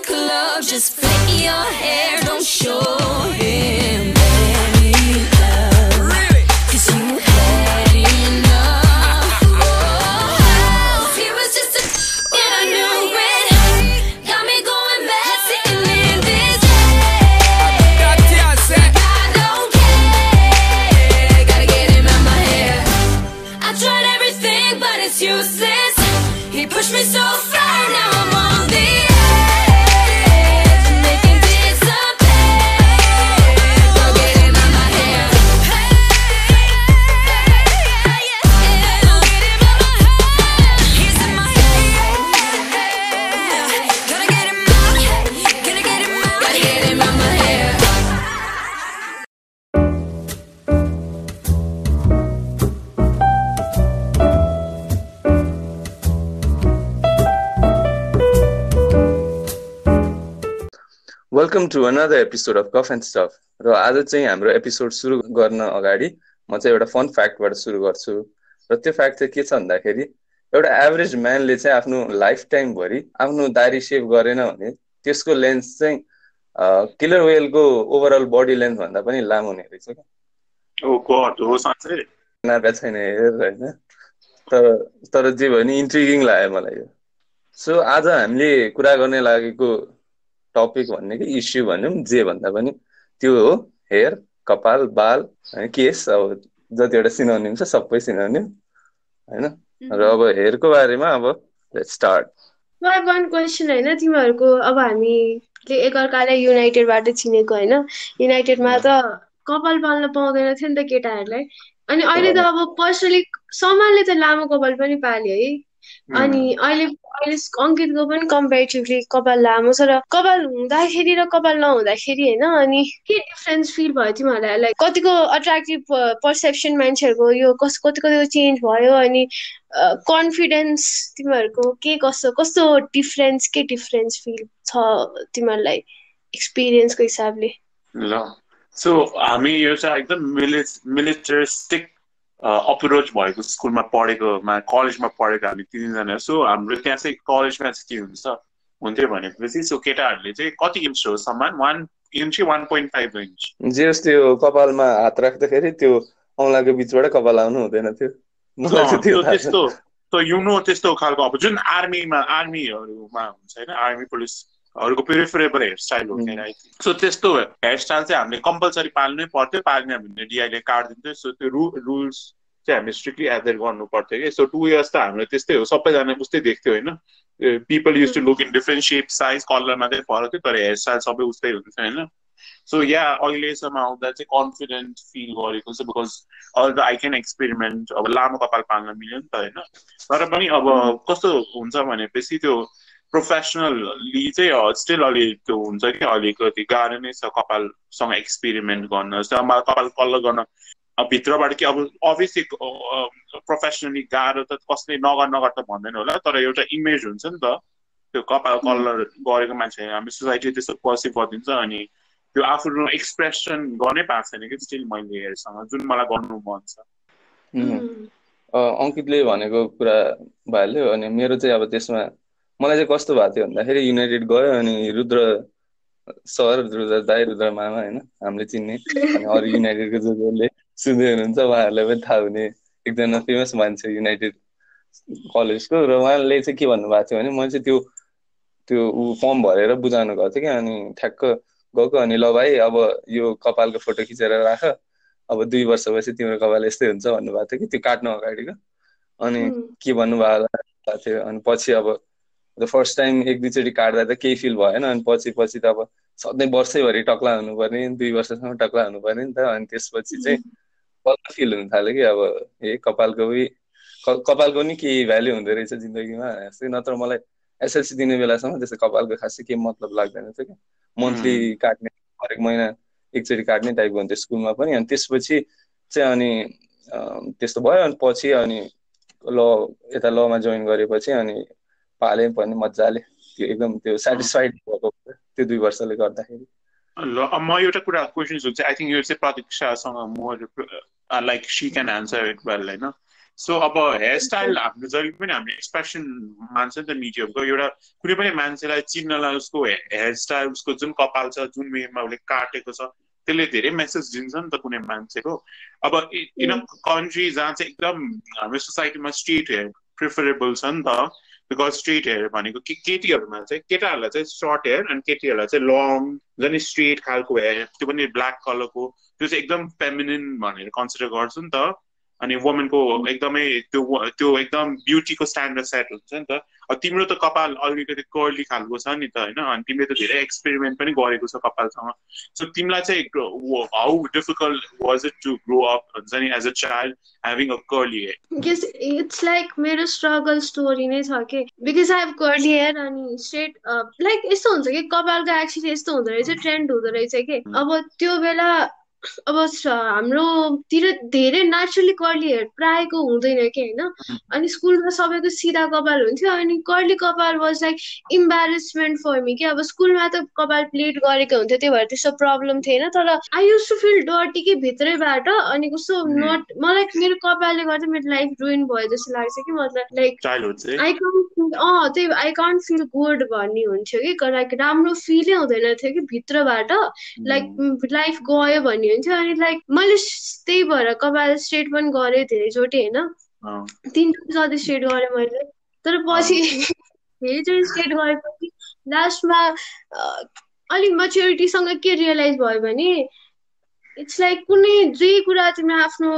club, just flick your hair, don't show him welcome to another episode of cuff and stuff र आज चाहिँ हाम्रो episode सुरु गर्न अगाडि म चाहिँ एउटा फन फ्याक्टबाट सुरु गर्छु। र त्यो फ्याक्ट चाहिँ के छ भन्दाखेरि एउटा एभरेज म्यानले चाहिँ आफ्नो लाइफ टाइमभरि आफ्नो दारी सेभ गरेन भने त्यसको लेन्थ चाहिँ किलर वेलको ओभरअल बडी लेन्थ भन्दा पनि लामो हुने रहेछ क्या। नापा छैन हेर होइन। तर तर जे भने इन्ट्रिगिङ लाग्यो मलाई यो। सो आज हामीले कुरा गर्ने लागेको टपिक भन्ने कि इस्यु भनौँ जे भन्दा पनि त्यो हो हेयर कपाल बाल केस अब जतिवटा सिनोनिम छ सबै सिनोनिम होइन? र अब हेयरको बारेमा अब स्टार्ट मलाई वान क्वेसन होइन तिमीहरूको अब हामीले एकअर्कालाई युनाइटेडबाट चिनेको होइन? युनाइटेडमा त कपाल पाल्न पाउँदैन थियो नि त केटाहरूलाई। अनि अहिले त अब पर्सनली समानले त लामो कपाल पनि पाल्यो है। अनि अहिले अहिले अङ्कितको पनि कम्पेरिटिभली कपाल लामो छ र कपाल हुँदाखेरि र कपाल नहुँदाखेरि होइन अनि के डिफरेन्स फिल भयो तिमीहरूलाई? लाइक कतिको अट्र्याक्टिभ पर्सेप्सन मान्छेहरूको यो कस कति कतिको चेन्ज भयो अनि कन्फिडेन्स तिमीहरूको के कस्तो कस्तो डिफरेन्स के डिफरेन्स फिल छ तिमीहरूलाई एक्सपिरियन्सको हिसाबले? ल। सो हामी यो चाहिँ एकदम मिलि मिलिटरिस्टिक अप्रोच भएको स्कुलमा पढेकोमा कलेजमा पढेको हामी तिनजना सो हाम्रो त्यहाँ चाहिँ कलेजमा चाहिँ के हुन्छ हुन्थ्यो भनेपछि सो केटाहरूले चाहिँ कति इन्च हो सामान? One inch one point five inch? जे होस् त्यो कपालमा हात राख्दाखेरि त्यो औँलाको बिचबाट कपाल आउनु हुँदैन थियो। त्यो त्यो। त्यस्तो त युनो त्यस्तो खालको अब जुन आर्मीमा आर्मीहरूमा हुन्छ होइन आर्मी पुलिसहरूको प्रिफरेबल हेयर स्टाइल हो Mm. सो त्यस्तो हेयर स्टाइल चाहिँ हामीले कम्पलसरी पाल्नै पर्थ्यो पाल्ने भने डिआईले काटिदिन्थ्यो सो त्यो रु रुल्स चाहिँ हामी स्ट्रिक्टली एडर गर्नु पर्थ्यो कि। सो टु इयर्स त हाम्रो त्यस्तै हो सबैजना उस्तै देख्थ्यो होइन? People use to look in different shape size कलरमा चाहिँ फरक थियो तर हेयर स्टाइल सबै उस्तै हुन्थ्यो होइन? सो या अहिलेसम्म आउँदा चाहिँ कन्फिडेन्ट फिल गरेको छ because all the I can experiment अब लामो कपाल पाल्न मिल्यो नि त होइन? तर पनि अब कस्तो हुन्छ भनेपछि त्यो प्रोफेसनली चाहिँ स्टिल अलि त्यो हुन्छ कि अलिकति गाह्रो नै छ कपालसँग एक्सपेरिमेन्ट गर्न। मलाई कपाल कलर गर्न अब भित्रबाट कि अब अभियसली प्रोफेसनली गाह्रो त कसले नगर नगर त भन्दैन होला तर एउटा इमेज हुन्छ नि त त्यो कपाल कलर गरेको मान्छे हामी सोसाइटी त्यस्तो पर्सिभ गरिदिन्छ अनि त्यो आफ्नो एक्सप्रेसन गर्नै पाएको छैन कि स्टिल मैले हेयरसँग जुन मलाई गर्नु मन छ। अङ्कितले भनेको कुरा भइहाल्यो अनि मेरो चाहिँ अब त्यसमा मलाई चाहिँ कस्तो भएको थियो भन्दाखेरि युनाइटेड गयो अनि रुद्र सर रुद्र दाई रुद्र मामा होइन हामीले चिन्ने। अनि अरू युनाइटेडको जो जसले सुन्दै हुनुहुन्छ उहाँहरूलाई पनि थाहा हुने एकजना फेमस मान्छे युनाइटेड कलेजको। र उहाँले चाहिँ के भन्नुभएको थियो भने मैले चाहिँ त्यो त्यो ऊ फर्म भरेर बुझाउनु गएको थिएँ कि अनि ठ्याक्क गएको अनि ल भाइ अब यो कपालको फोटो खिचेर राख। अब दुई वर्षपछि तिम्रो कपाल यस्तै हुन्छ भन्नुभएको थियो कि त्यो काट्नु अगाडिको। अनि. के भन्नुभयो होला थियो। अनि पछि अब द फर्स्ट टाइम एक दुईचोटि काट्दा त केही फिल भएन अनि पछि पछि त अब सधैँ वर्षैभरि टक्ला हुनुपर्ने दुई वर्षसम्म टक्ला हुनुपर्ने नि त अनि त्यसपछि चाहिँ बल्ल फिल हुन थाल्यो कि अब ए कपालको कपालको नि केही भ्याल्यु हुँदो रहेछ जिन्दगीमा जस्तै नत्र मलाई एसएलसी दिने बेलासम्म त्यस्तो कपालको खासै केही मतलब लाग्दैन थियो कि मन्थली काट्ने हरेक महिना एकचोटि काट्ने टाइपको हुन्थ्यो स्कुलमा पनि अनि त्यसपछि चाहिँ अनि त्यस्तो भयो अनि पछि अनि ल यता लमा जोइन गरेपछि अनि पालेँ पनि मजाले। त्यो एकदम त्यो सेटिस्फाइड भएको त्यो दुई वर्षले गर्दाखेरि। ल अब म एउटा कुरा क्वेसन सोध्छु। आई थिङ्क यो चाहिँ प्रतीक्षासँग म like see can answer it well होइन? सो अब हेयरस्टाइल हाम्रो जहिले पनि हामीले एक्सप्रेसन मान्छ नि त मिडियमको एउटा कुनै पनि मान्छेलाई चिन्नलाई उसको हेयरस्टाइल उसको जुन कपाल छ जुन वेमा उसले काटेको छ त्यसले धेरै मेसेज दिन्छ नि त कुनै मान्छेको। अब इन कन्ट्री जहाँ चाहिँ एकदम हाम्रो सोसाइटीमा स्ट्रिट हेयर प्रिफरेबल छ नि त बिकज स्ट्रेट हेयर भनेको के केटीहरूमा चाहिँ केटाहरूलाई चाहिँ सर्ट हेयर अनि केटीहरूलाई चाहिँ लङ झन् स्ट्रेट खालको हेयर त्यो पनि ब्ल्याक कलरको त्यो चाहिँ एकदम फेमिनिन भनेर कन्सिडर गर्छु नि त अनि वुमेनको एकदमै त्यो त्यो एकदम ब्युटीको स्ट्यान्डर्ड सेट हुन्छ नि त। तिम्रो त कपाल अलिकति कर्ली खालको छ नि त होइन? अनि तिमीले त धेरै एक्सपेरिमेन्ट पनि गरेको छ कपालसँग। सो तिमीलाई चाहिँ how difficult was it to grow up हुन्छ नि as a child having a curly hair it's like मेरो स्ट्रगल स्टोरी नै छ कि। Because I have curly hair अनि स्ट्रेट लाइक यस्तो हुन्छ कि कपालको एक्चुली यस्तो हुँदो रहेछ ट्रेन्ड हुँदो रहेछ कि। अब त्यो बेला अब हाम्रोतिर धेरै नेचुरली कर्ली हेयर प्रायःको हुँदैन कि होइन? अनि स्कुलमा सबैको सिधा कपाल हुन्थ्यो अनि कर्ली कपाल was like embarrassment for me कि? अब स्कुलमा त कपाल प्लेट गरेको हुन्थ्यो त्यही भएर त्यस्तो प्रब्लम थिएन। तर I use to feel dirty कि भित्रैबाट अनि कस्तो नट मलाई मेरो कपालले गर्दा मेरो लाइफ रुइन भयो जस्तो लाग्छ कि मतलब लाइक आई कान्ट अँ त्यही आई कान्ट फिल गुड भन्ने हुन्थ्यो कि। लाइक राम्रो फिलै हुँदैन थियो कि भित्रबाट। लाइक लाइफ गयो भन्ने हुन्थ्यो अनि लाइक मैले त्यही भएर कपाल स्ट्रेट पनि गरेँ धेरैचोटि होइन? तिनचोटि जति स्ट्रेट गरेँ मैले। तर पछि धेरैचोटि स्ट्रेट गरेपछि लास्टमा अलिक मच्योरिटीसँग के रियलाइज भयो भने इट्स लाइक कुनै जे कुरा तिम्रो आफ्नो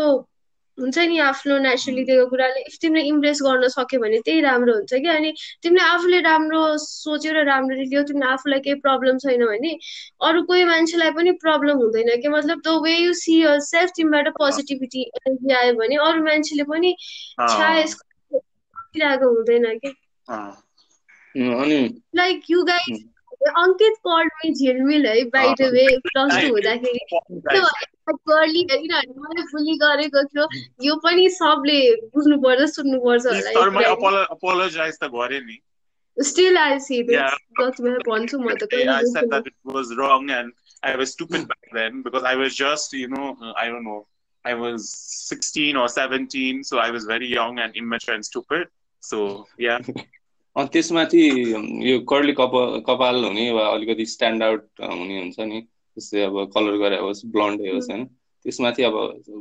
हुन्छ नि आफ्नो नेचुरली दिएको कुराले. इफ तिमीले इम्प्रेस गर्न सक्यो भने त्यही राम्रो हुन्छ कि अनि तिमीले आफूले राम्रो सोच्यो र राम्ररी लियो तिमीले आफूलाई केही प्रब्लम छैन भने अरू कोही मान्छेलाई पनि प्रब्लम हुँदैन कि। मतलब the way you see yourself तिमीबाट positivity energy आयो भने अरू मान्छेले पनि छाएको हुँदैन कि। Like you guys Ankit call me Jhilmil है by the way plus two हुँदाखेरि। गर्ली मैले बुली गरेको थियो यो पनि सबले बुझ्नुपर्छ सुन्नुपर्छ होला Still, I भन्छु म त it was wrong and I was stupid back then because I was just, you know, I don't know, I was 16 or 17, so I was very young and immature and stupid. So, yeah. अनि त्यसमाथि यो curly कपाल कपाल हुने वा अलिकति stand out हुने हुन्छ नि जस्तै अब कलर गरे होस् ब्लन्ड होस् होइन? त्यसमाथि अब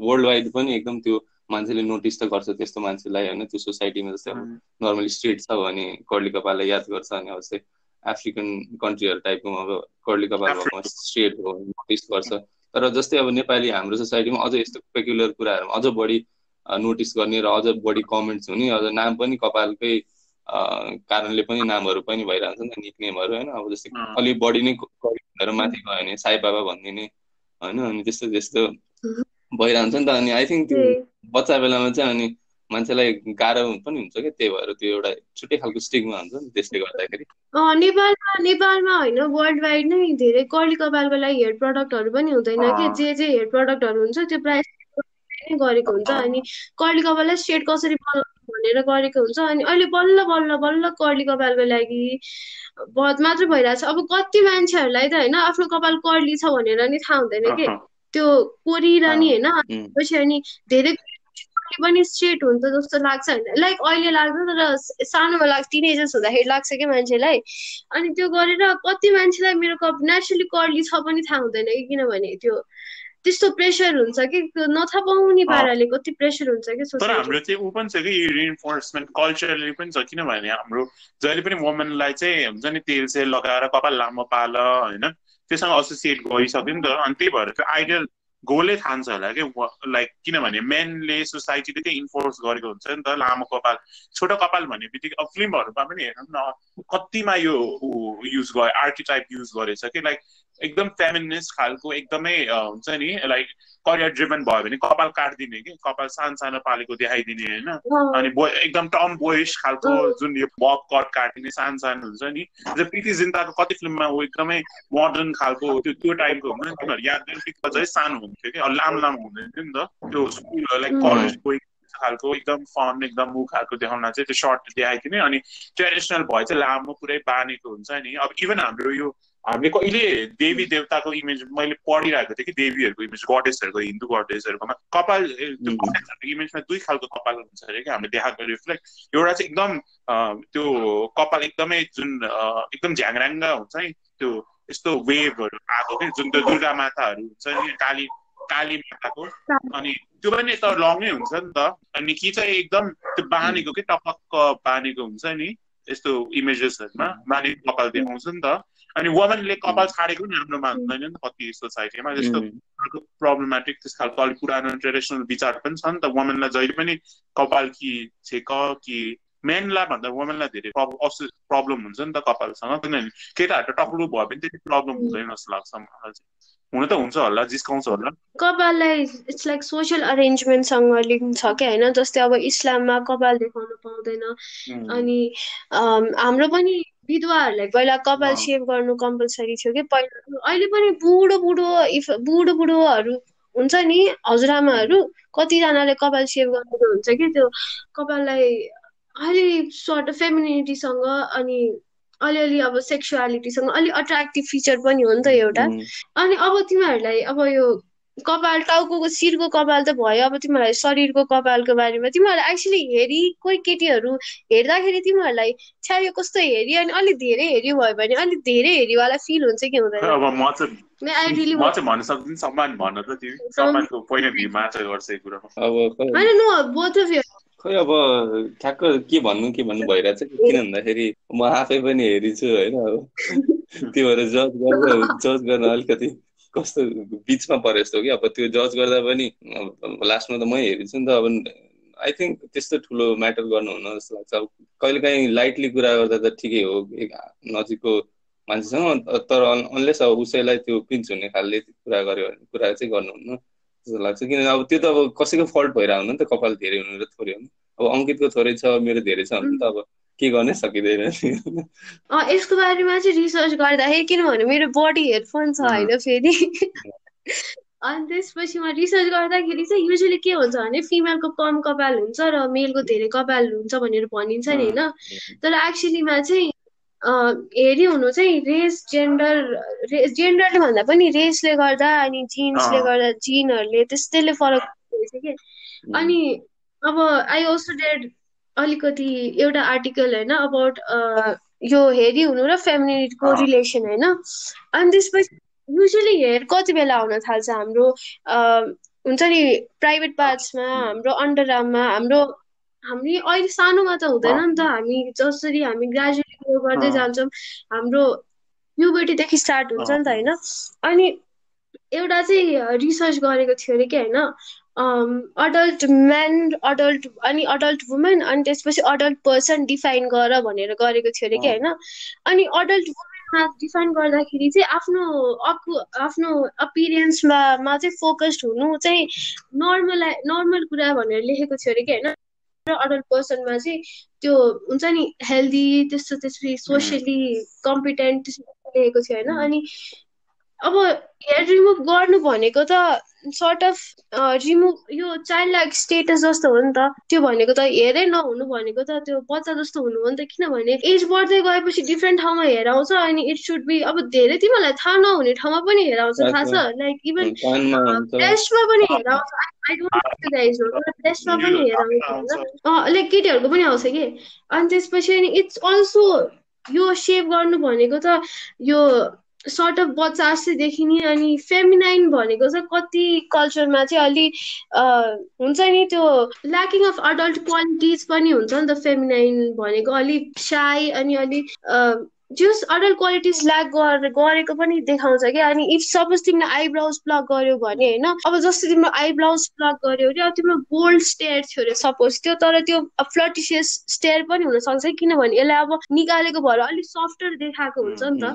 वर्ल्ड वाइड पनि एकदम त्यो मान्छेले नोटिस त गर्छ त्यस्तो मान्छेलाई होइन? त्यो सोसाइटीमा जस्तै अब नर्मली स्ट्रिट छ भने कर्ली कपाललाई याद गर्छ अनि अब चाहिँ अफ्रिकन कन्ट्रीहरू टाइपको अब कर्ली कपाल भएको स्ट्रेट हो नोटिस गर्छ। तर जस्तै अब नेपाली हाम्रो सोसाइटीमा अझ यस्तो पेक्युलर कुराहरूमा अझ बढी नोटिस गर्ने र अझ बढी कमेन्ट्स हुने अझ नाम पनि कपालकै कारणले पनि नामहरू पनि भइरहन्छ नि त निक नेमहरू होइन? अब जस्तै अलिक बढी नै भनेर माथि गयो भने साई बाबा भनिदिने होइन? अनि त्यस्तो त्यस्तो भइरहन्छ नि त। अनि आई थिङ्क त्यो बच्चा बेलामा चाहिँ अनि मान्छेलाई गाह्रो पनि हुन्छ क्या त्यही भएर त्यो एउटा छुट्टै खालको स्टिकमा हुन्छ नि त्यसले गर्दाखेरि। नेपालमा नेपालमा होइन वर्ल्ड वाइड नै धेरै कर्ली कपालको लागि हेयर प्रडक्टहरू पनि हुँदैन कि जे जे हेयर प्रडक्टहरू हुन्छ त्यो प्राइस नै गरेको हुन्छ अनि कर्ली कपाललाई स्ट्रेट कसरी बनाउनु भनेर गरेको हुन्छ अनि अहिले बल्ल बल्ल बल्ल कर्ली कपालको लागि बहुत मात्र भइरहेछ अब कति मान्छेहरूलाई त होइन आफ्नो कपाल कर्ली छ भनेर नि थाहा हुँदैन कि? त्यो कोरिरहने होइन पछि अनि धेरै पनि स्ट्रेट हुन्छ जस्तो लाग्छ होइन। लाइक अहिले लाग्छ तर सानोमा लाग्छ टिनेजर्स हुँदाखेरि लाग्छ कि मान्छेलाई? अनि त्यो गरेर कति मान्छेलाई मेरो कप नेचुरली कर्ली छ पनि थाहा हुँदैन कि किनभने त्यो त्यस्तो प्रेसर हुन्छ कि? नथा पाउने पाराले कति प्रेसर हुन्छ कि तर हाम्रो चाहिँ ऊ पनि छ कि रिइन्फोर्समेन्ट कल्चरली पनि छ किनभने हाम्रो जहिले पनि वुमेनलाई चाहिँ हुन्छ नि तेल सेल लगाएर कपाल लामो पाल होइन? त्योसँग एसोसिएट गरिसक्यो नि त। अनि त्यही भएर त्यो आइडियल गोलै थान्छ होला कि लाइक किनभने मेनले सोसाइटीले त्यही इन्फोर्स गरेको हुन्छ नि त। लामो कपाल छोटो कपाल भन्ने बित्तिकै अब फिल्महरूमा पनि हेरौँ न कतिमा यो युज गरे आर्किटाइप युज गरेछ कि? लाइक एकदम फेमिनिस्ट खालको एकदमै हुन्छ नि लाइक करियर ड्रिभन भयो भने कपाल काटिदिने कि? कपाल सानो सानो पालेको देखाइदिने होइन? अनि एकदम टम बोइस खालको जुन यो बब कट काटिने सानो सानो हुन्छ नि प्रिति जिन्ताको कति फिल्ममा ऊ एकदमै मोडर्न खालको त्यो त्यो टाइपको हुन्छ नि तिनीहरू याद पिक्चर चाहिँ सानो हुन्थ्यो कि? लामो लामो हुँदैन थियो नि त। त्यो स्कुल लाइक कलेज खालको एकदम फन एकदम मुख खालको देखाउन चाहिँ त्यो सर्ट देखाइदिने। अनि ट्रेडिसनल भए चाहिँ लामो पुरै बानेको हुन्छ नि। अब इभन हाम्रो यो हामीले कहिले देवी देवताको इमेज मैले पढिरहेको थिएँ कि देवीहरूको इमेज गडेसहरूको हिन्दू गडेसहरूकोमा कपाल इमेजमा दुई खालको कपाल हुन्छ अरे कि हामीले देखाएको रिफ्लेक्ट एउटा चाहिँ एकदम त्यो कपाल एकदमै जुन एकदम झ्याङराङ्गा हुन्छ नि त्यो यस्तो वेभहरू आएको कि जुन त्यो दुर्गा माताहरू हुन्छ नि काली काली माताको। अनि त्यो पनि त लङै हुन्छ नि त। अनि कि चाहिँ एकदम त्यो बाँधेको कि टपक्क बाँधेको हुन्छ नि यस्तो इमेजेसहरूमा बाँधेको कपाल देखाउँछ नि त। अनि वुमनले कपाल छाडेको पनि राम्रो मान्दैन नि त कति सोसाइटीमा जस्तो प्रब्लमेटिक त्यस खालको अलिक पुरानो ट्रेडिसनल विचार पनि छ नि त। वुमेनलाई जहिले पनि कपाल कि छेक कि मेनलाई भन्दा वुमेनलाई धेरै प्रब्लम हुन्छ नि त कपालसँग। किनभने केटाहरू त टक्लु भयो भने त्यति प्रब्लम हुँदैन जस्तो लाग्छ मलाई चाहिँ। हुन त हुन्छ होला जिस्काउँछ होला। कपाललाई इट्स लाइक सोसियल अरेन्जमेन्टसँग लिङ्क छ क्या होइन? जस्तै अब इस्लाममा कपाल देखाउनु पाउँदैन। उम्, अनि हाम्रो पनि विधवाहरूलाई पहिला कपाल। सेभ गर्नु कम्पलसरी थियो कि? पहिला अहिले पनि बुढो बुढो इफ बुढो बुढोहरू हुन्छ नि हजुरआमाहरू कतिजनाले कपाल सेभ गरेको हुन्छ कि? त्यो कपाललाई अलि सर्ट फेमिनिटीसँग अनि अलिअलि अब सेक्सुअलिटीसँग अलिक अट्र्याक्टिभ फिचर पनि हो नि त एउटा। अनि अब तिमीहरूलाई अब यो कपाल टाउको शिरको कपाल त भयो। अब तिमीहरूलाई शरीरको कपालको बारेमा तिमीहरूलाई एक्चुली हेरी कोही केटीहरू हेर्दाखेरि तिमीहरूलाई छ्या यो कस्तो हेरी अनि अलिक धेरै हेरी भयो भने अलिक धेरै हेरीवाला फिल हुन्छ कि हुँदैन? अब म चाहिँ म चाहिँ भन्न सक्दिनँ सम्मान भन्न त तिमी। सम्मानको पोइन्ट अफ भ्यूमा चाहिँ गर्छ यो कुरामा अब खै होइन नो बोथ अफ यु खै अब ठ्याक्क के भन्नु के भन्नु भइरहेछ कि? किन भन्दाखेरि म आफै पनि हेरिछु होइन? अब त्यो भएर जज गर्न जज गर्न अलिकति कस्तो बिचमा परे जस्तो कि? अब त्यो जज गर्दा पनि लास्टमा त मै हेरिछु नि त अब आई थिङ्क त्यस्तो ठुलो म्याटर गर्नु हुन जस्तो लाग्छ। अब कहिलेकाहीँ लाइटली कुरा गर्दा त ठिकै हो नजिकको मान्छेसँग। तर अनलेस अब उसैलाई त्यो पिन्च हुने खालले कुरा गर्यो भने कुरा चाहिँ गर्नुहुन्न जस्तो लाग्छ। किनभने अब त्यो त अब कसैको फल्ट भइरहेको हुनु नि त कपाल धेरै हुनु र थोरै हुनु। अब अङ्कितको थोरै छ मेरो धेरै छ भने त अब के गर्नै सकिँदैन। यसको बारेमा चाहिँ रिसर्च गर्दाखेरि किनभने मेरो बडी हेडफोन छ होइन फेरि। अनि त्यसपछि म रिसर्च गर्दाखेरि चाहिँ युजली के हुन्छ भने फिमेलको कम कपाल हुन्छ र मेलको धेरै कपाल हुन्छ भनेर भनिन्छ नि होइन। तर एक्चुलीमा चाहिँ हेरी हुनु चाहिँ रेस जेन्डर रेस जेन्डरले भन्दा पनि रेसले गर्दा अनि जिन्सले। गर्दा जिनहरूले त्यस्तैले फरक रहेछ कि। अनि अब आई अल्सो डेड अलिकति एउटा आर्टिकल होइन अबाउट यो हेरी हुनु र फेमिनिटीको अँ। रिलेसन होइन। अनि त्यसपछि युजली हेयर कति बेला आउन थाल्छ हाम्रो हुन्छ नि प्राइभेट पार्ट्समा हाम्रो अन्डर आर्ममा हाम्रो हामी अहिले सानोमा त हुँदैन नि त। हामी जसरी हामी ग्रेजुअली ग्रो गर्दै। जान्छौँ हाम्रो प्युबर्टीदेखि स्टार्ट हुन्छ नि त होइन। अनि एउटा चाहिँ रिसर्च गरेको थियो अरे कि होइन अडल्ट म्यान अडल्ट अनि अडल्ट वुमेन अनि त्यसपछि अडल्ट पर्सन डिफाइन गर भनेर गरेको थियो अरे कि। होइन? अनि अडल्ट वुमेनमा डिफाइन गर्दाखेरि चाहिँ आफ्नो अकु आफ्नो अपिरियन्समा मा चाहिँ फोकस्ड हुनु चाहिँ नर्मल नर्मल कुरा भनेर लेखेको थियो अरे कि होइन? र अडल्ट पर्सनमा चाहिँ त्यो हुन्छ नि हेल्दी त्यस्तो त्यसपछि सोसियली कम्पिटेन्ट त्यस्तो लेखेको थियो होइन? अनि अब हेयर रिमुभ गर्नु भनेको त सर्ट अफ रिमुभ यो चाइल्ड लाइक स्टेटस जस्तो हो नि त। त्यो भनेको त हेरै नहुनु भनेको त त्यो बच्चा जस्तो हुनु हो नि त। किनभने एज बढ्दै गएपछि डिफ्रेन्ट ठाउँमा हेयर आउँछ अनि इट सुड बी अब धेरै तिमीहरूलाई थाहा नहुने ठाउँमा पनि हेयर आउँछ थाहा छ? लाइक इभन ब्रेस्टमा पनि हेयर आउँछ। पनि हेयर आउँछ। लाइक केटीहरूको पनि आउँछ कि? अनि त्यसपछि अनि इट्स अल्सो यो सेभ गर्नु भनेको त यो सर्ट अफ बच्चा जस्तै देखिने अनि फेमिनाइन भनेको चाहिँ कति कल्चरमा चाहिँ अलि हुन्छ नि त्यो ल्याकिङ अफ अडल्ट क्वालिटिज पनि हुन्छ नि त फेमिनाइन भनेको। अलिक साई अनि अलिक जस अडल्ट क्वालिटिज ल्याक गरेको पनि देखाउँछ क्या। अनि इफ सपोज तिमीले आइब्राउज प्लग गर्यो भने होइन अब जस्तो तिम्रो आइब्राउज प्लग गर्यो भने अब तिम्रो बोल्ड स्टेयर थियो अरे सपोज त्यो तर त्यो फ्लटिसियस स्टेयर पनि हुनसक्छ किनभने यसलाई अब निकालेको भएर अलिक सफ्टर देखाएको हुन्छ नि त।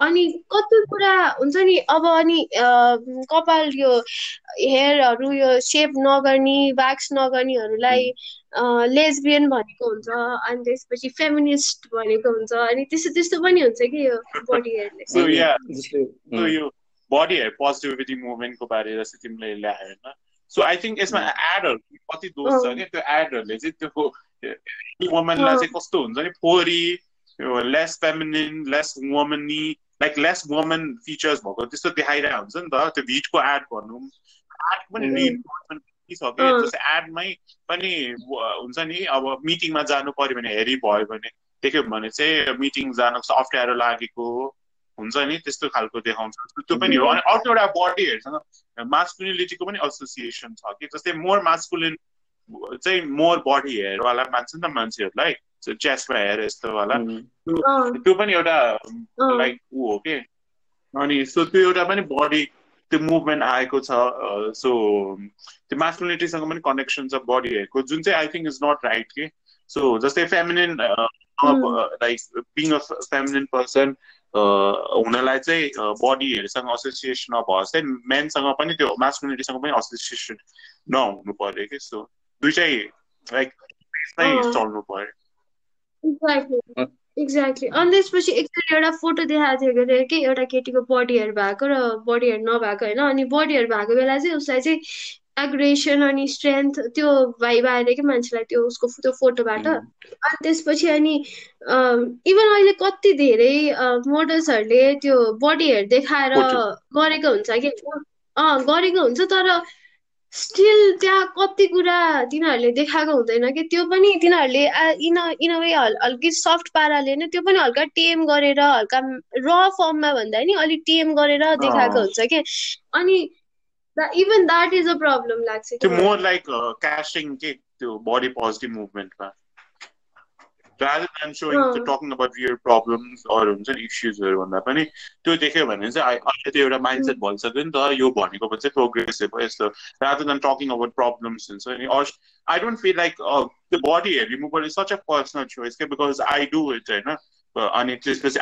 अनि कति कुरा हुन्छ नि अब अनि कपाल यो हेयरहरू यो सेप नगर्ने व्याक्स नगर्नेहरूलाई लेस्बियन भनेको हुन्छ अनि त्यसपछि फेमिनिस्ट भनेको हुन्छ अनि त्यस्तो त्यस्तो पनि हुन्छ कि यो बडी हेयरले बडी हेयर पोजिटिभिटी मुभमेन्टको बारे जस्तै तिमीले ल्यायो होइन। सो आई थिङ्क यसमा एडहरू कति दोष छ क्या त्यो एडहरूले चाहिँ त्यो वुमनलाई चाहिँ कस्तो हुन्छ नि फोरी less feminine less womanly like less woman features भएको. त्यस्तो देखाइरहेको हुन्छ नि त। त्यो भिडको एड भनौँ एड पनि रिइन्फोर्समेन्ट छ कि अँ। जस्तै एडमै पनि हुन्छ नि। अब मिटिङमा जानु पर्यो भने हेरी भयो भने देख्यो भने चाहिँ मिटिङ जानु अप्ठ्यारो लागेको हुन्छ नि। त्यस्तो खालको देखाउँछ। त्यो पनि हो। अनि अर्को एउटा बडीहरूसँग मास्कुलिनिटीको पनि एसोसिएसन छ कि। जस्तै मोर मास्कुलिन चाहिँ मोर बडी हेयरवाला मान्छ नि त मान्छेहरूलाई। चेस्टमा हेयर यस्तोवाला अँ, त्यो पनि एउटा। लाइक ऊ हो कि अनि सो त्यो एउटा पनि बडी त्यो मुभमेन्ट आएको छ सो त्यो मास्कुलिनिटीसँग पनि कनेक्सन छ बडीहरूको जुन चाहिँ I think is not right कि सो जस्तै feminine like being a feminine person हुनलाई चाहिँ बडीहरूसँग एसोसिएसन नभए चाहिँ मेनसँग पनि त्यो मास्कुलिनिटीसँग पनि एसोसिएसन नहुनु पर्यो कि सो दुइटै लाइक। चल्नु पर्यो एक्ज्याक्टली एक्ज्याक्टली अनि त्यसपछि एकचोटि एउटा फोटो देखाएको थियो अरे कि एउटा केटीको बडीहरू भएको र बडीहरू नभएको होइन अनि बडीहरू भएको बेला चाहिँ उसलाई चाहिँ एग्रेसन अनि स्ट्रेन्थ त्यो भाइब आएर कि मान्छेलाई त्यो उसको त्यो फोटोबाट अनि त्यसपछि अनि इभन अहिले कति धेरै मोडल्सहरूले त्यो बडीहरू देखाएर फोटो। गरेको हुन्छ कि? अँ गरेको हुन्छ तर स्टिल त्यहाँ कति कुरा तिनीहरूले देखाएको हुँदैन कि? त्यो पनि तिनीहरूले इन इन वे हल्की सफ्ट पाराले नै त्यो पनि हल्का टेम गरेर हल्का र फर्ममा भन्दा नि अलिक टेम गरेर देखाएको। हुन्छ कि? अनि even that is a problem लाग्छ मोर लाइक क्यासिङ के? त्यो बडी पोजिटिभ मुभमेन्टमा rather than showing। Talking about real problems अरू हुन्छ नि इस्युजहरू भन्दा पनि त्यो देख्यो भने चाहिँ आई- अहिले त्यो एउटा माइन्डसेट भइसक्यो नि त यो भनेको चाहिँ प्रोग्रेसिभ हो यस्तो rather than talking about problems हुन्छ नि or I don't feel like uh, the body hair removal is such a personal choice के because I do it होइन Uh, अनि त्यसपछि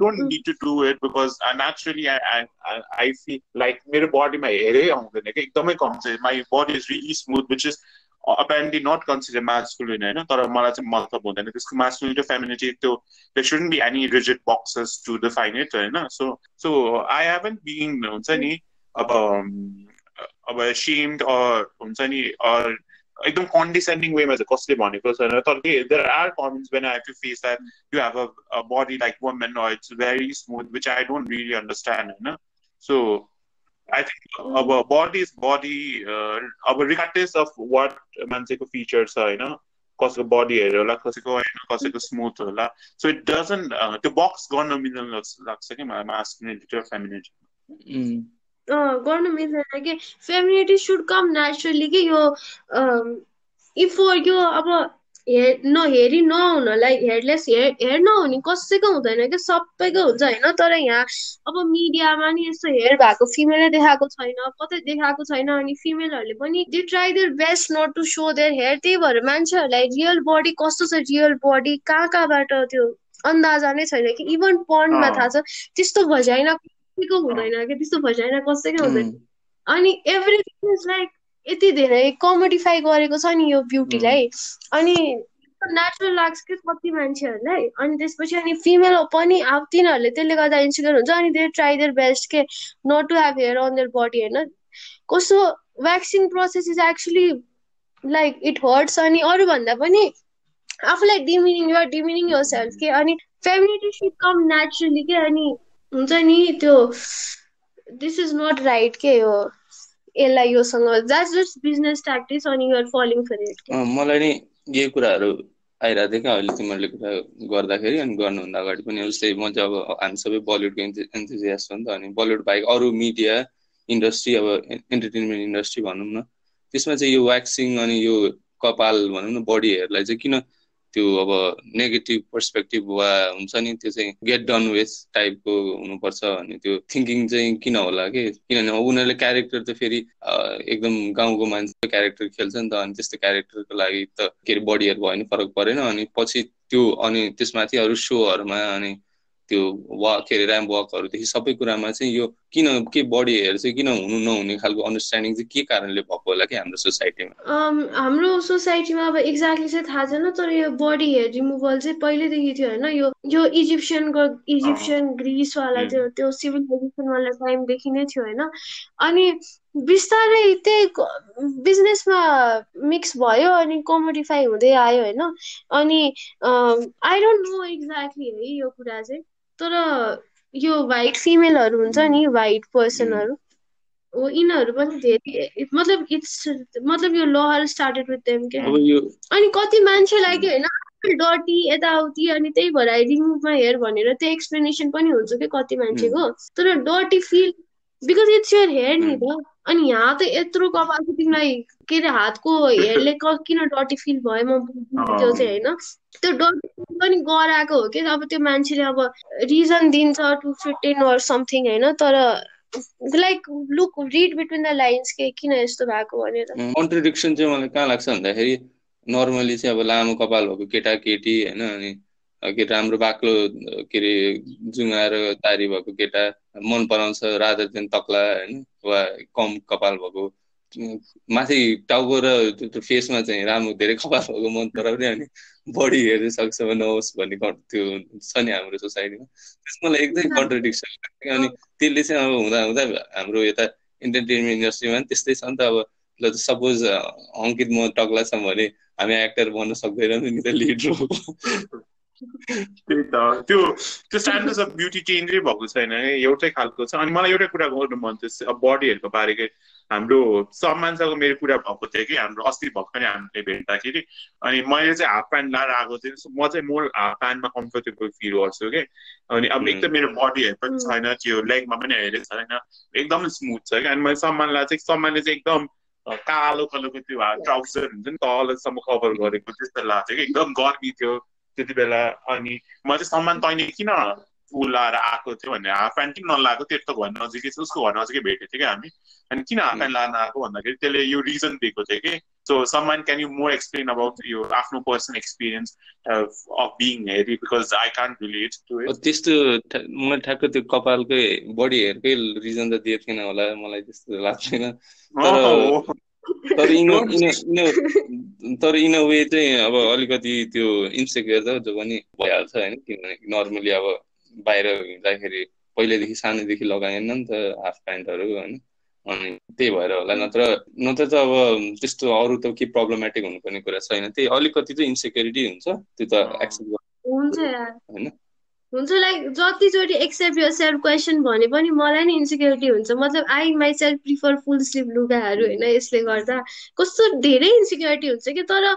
Mm. need to do it because uh, naturally I I I- I feel like मेरो बडीमा हेरै आउँदैन कि एकदमै कम चाहिँ my body is really smooth which is apparently not considered masculine होइन तर मलाई चाहिँ मतलब हुँदैन त्यसको masculinity फेमिनिटी त्यो there shouldn't be any rigid boxes to define it होइन so so I haven't been हुन्छ नि अब um, अब ashamed or हुन्छ नि एकदम condescending वेमा चाहिँ कसले भनेको छैन तर comments when I have to face that you have a, a body like woman or it's very smooth which I don't really understand होइन so I think अब is body uh, अब regardless of what मान्छेको feature छ होइन कसैको body हेरेर होला कसैको होइन कसैको स्मुथ होला सो इट डजन्ट त्यो बक्स गर्न मिल्दैन जस्तो लाग्छ कि मलाई मास्कुलिनिटी र फेमिनिटी अँ गर्नु मिल्दैन कि फेमिनिटी सुड कम नेचुरली कि यो इफ यो अब हेर नहेरी नहुनलाई हेयरलेस हेयर हेयर नहुने कसैको हुँदैन कि सबैको हुन्छ होइन तर यहाँ अब मिडियामा नि यस्तो हेयर भएको फिमेलै देखाएको छैन कतै देखाएको छैन अनि फिमेलहरूले पनि they try their best not to show their hair त्यही भएर मान्छेहरूलाई रियल बडी कस्तो छ रियल बडी कहाँ कहाँबाट त्यो अन्दाजा नै छैन कि इभन पढ्नमा। थाहा छ त्यस्तो भजाइना कसैको हुँदैन कि त्यस्तो भजाइना कसैको हुँदैन अनि एभ्रिथिङ इज लाइक यति धेरै कमोडिफाई गरेको छ नि यो ब्युटीलाई। अनि नेचुरल लाग्छ कि कति मान्छेहरूलाई? अनि त्यसपछि अनि फिमेल पनि अब तिनीहरूले त्यसले गर्दा इन्सिक्योर हुन्छ। अनि दे ट्राई देयर बेस्ट के not to have hair on their body होइन? कस्तो vaccine process is actually like it hurts अनि अरूभन्दा पनि आफूलाई डिमिनिङ यो डिमिनिङ यर सेल्फ के? अनि फेमिनिटी सुड कम नेचुरली के? अनि हुन्छ नि त्यो दिस इज नट राइट के हो यसलाई योसँग जस्ट बिजनेस ट्याक्टिक्स अनि युआर फलोइङ फर इट मलाई नि यही कुराहरू आइरहेको थियो क्या अहिले तिमीहरूले कुरा गर्दाखेरि अनि गर्नुभन्दा अगाडि पनि जस्तै म चाहिँ अब हामी सबै बलिउडको एन्थुजियास्ट हो नि त अनि बलिउड बाहेक अरू मिडिया इन्डस्ट्री अब इन्टरटेनमेन्ट इन्डस्ट्री भनौँ न त्यसमा चाहिँ यो व्याक्सिङ अनि यो कपाल भनौँ न बडी हेयरलाई चाहिँ किन त्यो अब नेगेटिभ पर्सपेक्टिभ वा हुन्छ नि त्यो चाहिँ गेट डन विथ टाइपको हुनुपर्छ अनि त्यो थिङ्किङ चाहिँ किन होला कि? किनभने अब उनीहरूले क्यारेक्टर त फेरि एकदम गाउँको मान्छे क्यारेक्टर खेल्छ नि त अनि त्यस्तो क्यारेक्टरको लागि त के अरे बडीहरू भयो भने फरक परेन अनि पछि त्यो अनि त्यसमाथि अरू सोहरूमा अनि त्यो वाक के अरे ऱ्याम्प वाकहरूदेखि सबै कुरामा चाहिँ यो किन के बडी हेयर चाहिँ किन हुनु नहुने खालको अन्डरस्ट्यान्डिङ चाहिँ के कारणले भएको होला कि हाम्रो सोसाइटीमा हाम्रो सोसाइटीमा अब एक्ज्याक्टली चाहिँ थाहा छैन तर यो बडी हेयर रिमुभल चाहिँ पहिल्यैदेखि थियो होइन। यो यो इजिप्सियनको इजिप्सियन ग्रिसवाला त्यो त्यो सिभिलाइजेसनवाला टाइमदेखि नै थियो होइन। अनि बिस्तारै त्यही बिजनेसमा मिक्स भयो अनि कमोडिफाई हुँदै आयो होइन। अनि आई डोन्ट नो एक्ज्याक्टली है यो कुरा चाहिँ तर यो वाइट फिमेलहरू हुन्छ नि वाइट पर्सनहरू हो यिनीहरू पनि धेरै मतलब इट्स मतलब यो लहर स्टार्टेड विथ देम क्या? अनि कति मान्छेलाई के होइन डटी यताउति अनि त्यही भएर रिमुभमा हेयर भनेर त्यो एक्सप्लेनेसन पनि हुन्छ कि कति मान्छेको। तर डटी feel because it's your hair नि त। अनि यहाँ त यत्रो कपाल चाहिँ तिमीलाई के अरे हातको हेयरले क- किन डटी फिल भयो म बुझ्दिनँ त्यो चाहिँ होइन। त्यो डटी फिल पनि गराएको हो कि? अब त्यो मान्छेले अब रिजन दिन्छ टु फिफ्टिन अर समथिङ होइन तर like look read between the lines के किन यस्तो भएको भनेर। कन्ट्रडिक्सन चाहिँ मलाई कहाँ लाग्छ भन्दाखेरि नर्मली चाहिँ अब लामो कपाल भएको केटा केटी होइन अनि के राम्रो बाक्लो के अरे जुङ्गा र तारी भएको केटा मन पराउँछ रादर देन तक्ला होइन वा कम कपाल भएको। माथि टाउको र फेसमा चाहिँ राम्रो धेरै कपाल भएको मन पराउने अनि बडी हेर्नु सक्छ नहोस् भन्ने त्यो छ नि हाम्रो सोसाइटीमा। त्यसमा मलाई एकदमै कन्ट्रडिक्सन अनि त्यसले चाहिँ अब हुँदा हुँदा हाम्रो यता इन्टरटेनमेन्ट इन्डस्ट्रीमा पनि त्यस्तै छ नि त अब। ल सपोज अङ्कित म टक्ला छौँ भने हामी एक्टर बन्न सक्दैनौँ नि त लिड रोल त्यही त। त्यो त्यो स्ट्यान्डर्ड्स अफ ब्युटी चेन्जै भएको छैन है एउटै खालको छ। अनि मलाई एउटै कुरा गर्नु मन थियो अब बडीहरूको बारेकै हाम्रो सम्मानसँग मेरो कुरा भएको थियो कि हाम्रो अस्ति भर्खरै हामीले भेट्दाखेरि। अनि मैले चाहिँ हाफ प्यान्ट लाएर आएको थिएँ म चाहिँ मोर हाफ प्यान्टमा कम्फर्टेबल फिल गर्छु कि। अनि अब एक त मेरो बडीहरू पनि छैन त्यो लेगमा पनि हेरेको छैन। एकदम स्मुथ छ कि। अनि मैले सम्मानलाई चाहिँ सम्मानले चाहिँ एकदम कालो कलरको त्यो ट्राउजर हुन्छ नि तलसम्म कभर गरेको त्यस्तो लाग्थ्यो कि। एकदम गर्मी थियो। त्यति बेला अनि म चाहिँ सम्मान तैँले किन फुल लाएर आएको थियो भनेर हाफ प्यान्ट किन नलाएको? त्यो त घर नजिकै छ? उसको घर नजिकै भेटेको थियो कि हामी? अनि किन हाफ प्यान्ट लाएर आएको भन्दाखेरि त्यसले यो रिजन दिएको थियो कि so Samman can you more explain about यो आफ्नो personal experience of being hairy because I can't relate to it त्यस्तो मलाई ठ्याक्क त्यो कपालकै बडी हेयरकै रिजन त दिएको थिएन होला। मलाई त्यस्तो लाग्दैन। तर- इन इन इन तर इन वे चाहिँ अब अलिकति त्यो इन्सेक्योर त जो पनि भइहाल्छ होइन किनभने नर्मली अब बाहिर हिँड्दाखेरि पहिल्यैदेखि सानैदेखि लगाएन नि त हाफ प्यान्टहरू होइन। अनि त्यही भएर होला नत्र नत्र त अब त्यस्तो अरू त के प्रब्लमेटिक हुनुपर्ने कुरा छैन। त्यही अलिकति चाहिँ इन्सेक्युरिटी हुन्छ त्यो त एक्सेप्ट हुन्छ यार। होइन? हुन्छ लाइक जतिचोटि एक्सेप्ट यो सेल्फ क्वेसन भने पनि मलाई नि इन्सिक्युरिटी हुन्छ। मतलब I myself prefer full sleeve लुगाहरू होइन यसले गर्दा। कस्तो धेरै इन्सिक्युरिटी हुन्छ कि तर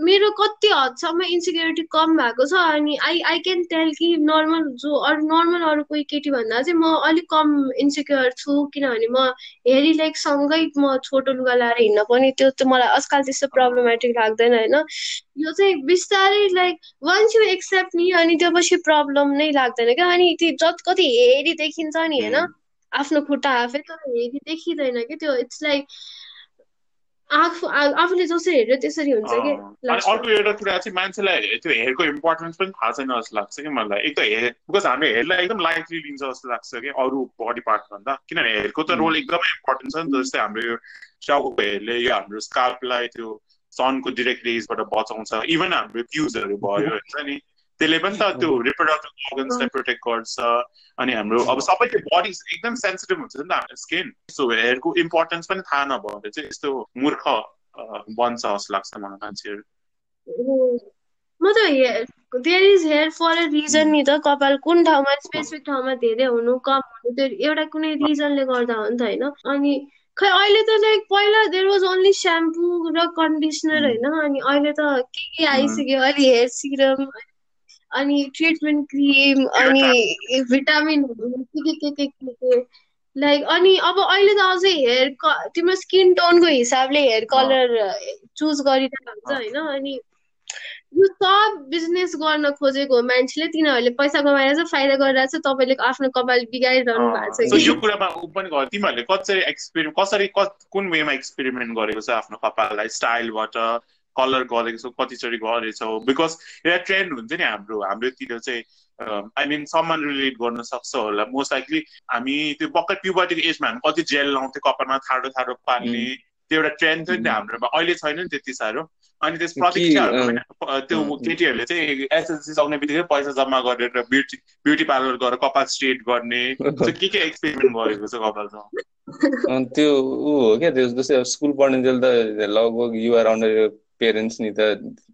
मेरो कति हदसम्म इन्सिक्युरिटी कम भएको छ अनि आई आई क्यान टेल कि नर्मल जो अरू नर्मल अरू कोही केटी भन्दा चाहिँ म अलिक कम इन्सिक्योर छु किनभने म हेरी लाइकसँगै म छोटो लुगा लाएर हिँड्न पनि त्यो त मलाई आजकल त्यस्तो प्रब्लमेटिक लाग्दैन होइन? यो चाहिँ बिस्तारै लाइक वान्स यु एक्सेप्ट नि अनि त्यो पछि प्रब्लम नै लाग्दैन क्या। अनि त्यो जति कति हेरी देखिन्छ नि होइन? आफ्नो खुट्टा आफै तर हेरी देखिँदैन कि त्यो। इट्स लाइक आफू आफूले जसरी हेऱ्यो त्यसरी हुन्छ कि अर्को एउटा कुरा चाहिँ मान्छेलाई त्यो हेयरको इम्पोर्टेन्स पनि थाहा छैन जस्तो लाग्छ कि मलाई। एक त हेयर बिकज हामीले हेयरलाई एकदम लाइटली लिन्छ जस्तो लाग्छ कि अरू बडी पार्ट भन्दा। किनभने हेयरको त रोल एकदमै इम्पोर्टेन्ट छ नि त जस्तै हाम्रो यो टाउको हेयरले यो हाम्रो स्काल्पलाई त्यो सनको डिरेक्ट रेजबाट बचाउँछ। इभन हाम्रो भ्युजहरू भयो हुन्छ नि। त्यसले पनि त त्यो रिप्रोडक्टिभ अर्गन्सलाई प्रोटेक्ट गर्छ अनि हाम्रो अब सबै त्यो बडी एकदम सेन्सिटिभ हुन्छ नि त हाम्रो स्किन सो हेयरको इम्पोर्टेन्स पनि थाहा नभएर चाहिँ यस्तो मूर्ख बन्छ जस्तो लाग्छ मलाई मान्छेहरू। म त there is hair for a reason नि त कपाल कुन ठाउँमा स्पेसिफिक ठाउँमा धेरै हुनु कम हुनु त्यो एउटा कुनै रिजनले गर्दा हो नि त होइन? अनि खै अहिले त लाइक पहिला देयर वाज ओन्ली स्याम्पू र कन्डिसनर होइन? अनि अहिले त के के आइसक्यो अहिले हेयर सिरम अनि ट्रिटमेन्ट क्रिम अनि भिटामिनहरू के के के के के के। लाइक अनि अब अहिले त अझै हेयर तिम्रो स्किन टोनको हिसाबले हेयर कलर चुज गरिरहेको हुन्छ होइन। अनि यो सब बिजनेस गर्न खोजेको मान्छेले तिनीहरूले पैसा कमाएर चाहिँ फाइदा गरिरहेको छ तपाईँले आफ्नो कपाल बिगारिरहनु भएको छ कि? यो कुरामा ऊ पनि गर्यो तिमीहरूले कसरी एक्सपेरिमेन्ट कसरी कस- कुन वेमा एक्सपेरिमेन्ट गरेको छ आफ्नो कपाललाई? स्टाइलबाट कलर गरेको छौ कतिचोटि गरेछौ। बिकज एउटा ट्रेन्ड हुन्छ नि हाम्रो हाम्रोतिर चाहिँ आई मिन सम्मान रिलेट गर्न सक्छ होला। मोस्ट लाइकली हामी त्यो भर्खर प्युबर्टीको एजमा हामी कति जेल लाउँथ्यो कपालमा थाडो थाडो पार्ने त्यो एउटा ट्रेन्ड थियो नि त हाम्रोमा। अहिले छैन नि त्यति साह्रो। अनि त्यस अ, त्यो केटीहरूले चाहिँ एसएलसी सक्ने बित्तिकै पैसा जम्मा गरेर ब्युटी ब्युटी पार्लर गएर कपाल स्ट्रेट गर्ने। के के एक्सपेरिमेन्ट गरेको छ कपालसँग? त्यो ऊ हो क्या त्यो जस्तै स्कुल पढ्ने जेल त लगभग युआर अन्डर पेरेन्ट्स नि त